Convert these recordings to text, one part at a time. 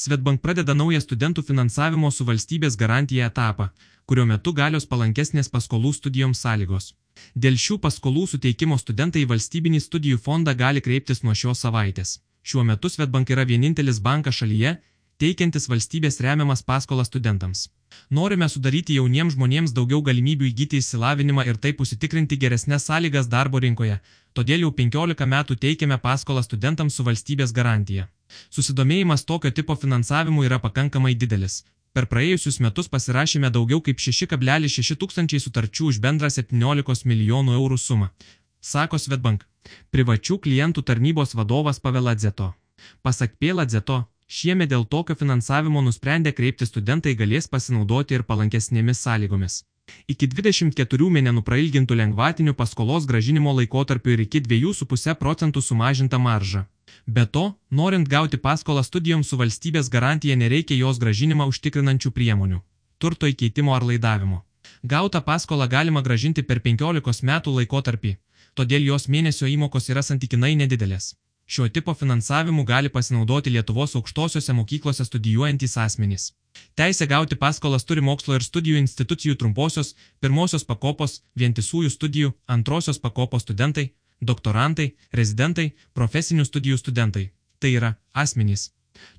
Svetbank pradeda naują studentų finansavimo su valstybės garantija etapą, kurio metu galios palankesnės paskolų studijoms sąlygos. Dėl šių paskolų suteikimo studentai į valstybinį studijų fondą gali kreiptis nuo šios savaitės. Šiuo metu Svetbank yra vienintelis bankas šalyje, teikiantis valstybės remiamas paskolas studentams. Norime sudaryti jauniems žmonėms daugiau galimybių įgyti išsilavinimą ir taip užsitikrinti geresnės sąlygas darbo rinkoje, todėl jau 15 metų teikiame paskolą studentams su valstybės garantija. Susidomėjimas tokio tipo finansavimu yra pakankamai didelis. Per praėjusius metus pasirašėme daugiau kaip 6,6 tūkstančiai sutarčių už bendrą 17 milijonų eurų sumą, sako Svetbank. Privačių klientų tarnybos vadovas Paveladzeto. Pasak Pėladzeto, Šiemet dėl tokio finansavimo nusprendė kreipti studentai galės pasinaudoti ir palankesnėmis sąlygomis. Iki 24 mėnesių prailgintų lengvatinių paskolos gražinimo laikotarpiu ir iki 2,5 procentų sumažinta marža. Be to, norint gauti paskolą studijoms su valstybės garantija nereikia jos gražinimą užtikrinančių priemonių - turto įkeitimo ar laidavimo. Gautą paskolą galima gražinti per 15 metų laikotarpį, todėl jos mėnesio įmokos yra santykinai nedidelės. Šiuo tipo finansavimu gali pasinaudoti Lietuvos aukštosiuose mokyklose studijuojantys asmenys. Teisę gauti paskolas turi mokslo ir studijų institucijų trumposios, pirmosios pakopos, vientisųjų studijų, antrosios pakopos studentai, doktorantai, rezidentai, profesinių studijų studentai. Tai yra asmenys,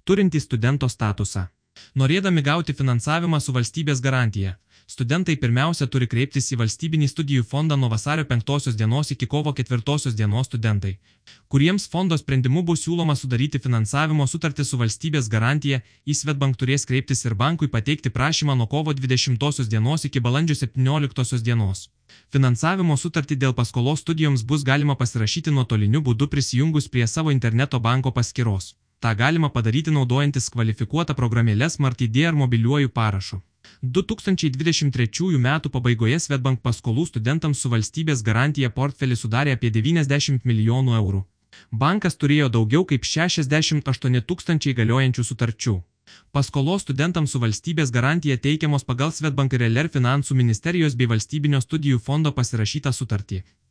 turintys studento statusą. Norėdami gauti finansavimą su valstybės garantija, studentai pirmiausia turi kreiptis į valstybinį studijų fondą nuo vasario 5 dienos iki kovo 4 dienos studentai, kuriems fondo sprendimu bus siūloma sudaryti finansavimo sutartį su valstybės garantija, į Svetbank turės kreiptis ir bankui pateikti prašymą nuo kovo 20 dienos iki balandžio 17 dienos. Finansavimo sutartį dėl paskolos studijoms bus galima pasirašyti nuotoliniu būdu prisijungus prie savo interneto banko paskyros. Ta galima padaryti naudojantis kvalifikuotą programėlę SmartID ar mobiliuoju parašu. 2023 m. pabaigoje Svetbank paskolų studentams su valstybės garantija portfelį sudarė apie 90 milijonų eurų. Bankas turėjo daugiau kaip 68 tūkstančiai galiojančių sutarčių. Paskolos studentams su valstybės garantija teikiamos pagal Svetbank ir LR finansų ministerijos bei valstybinio studijų fondo pasirašytą sutartį.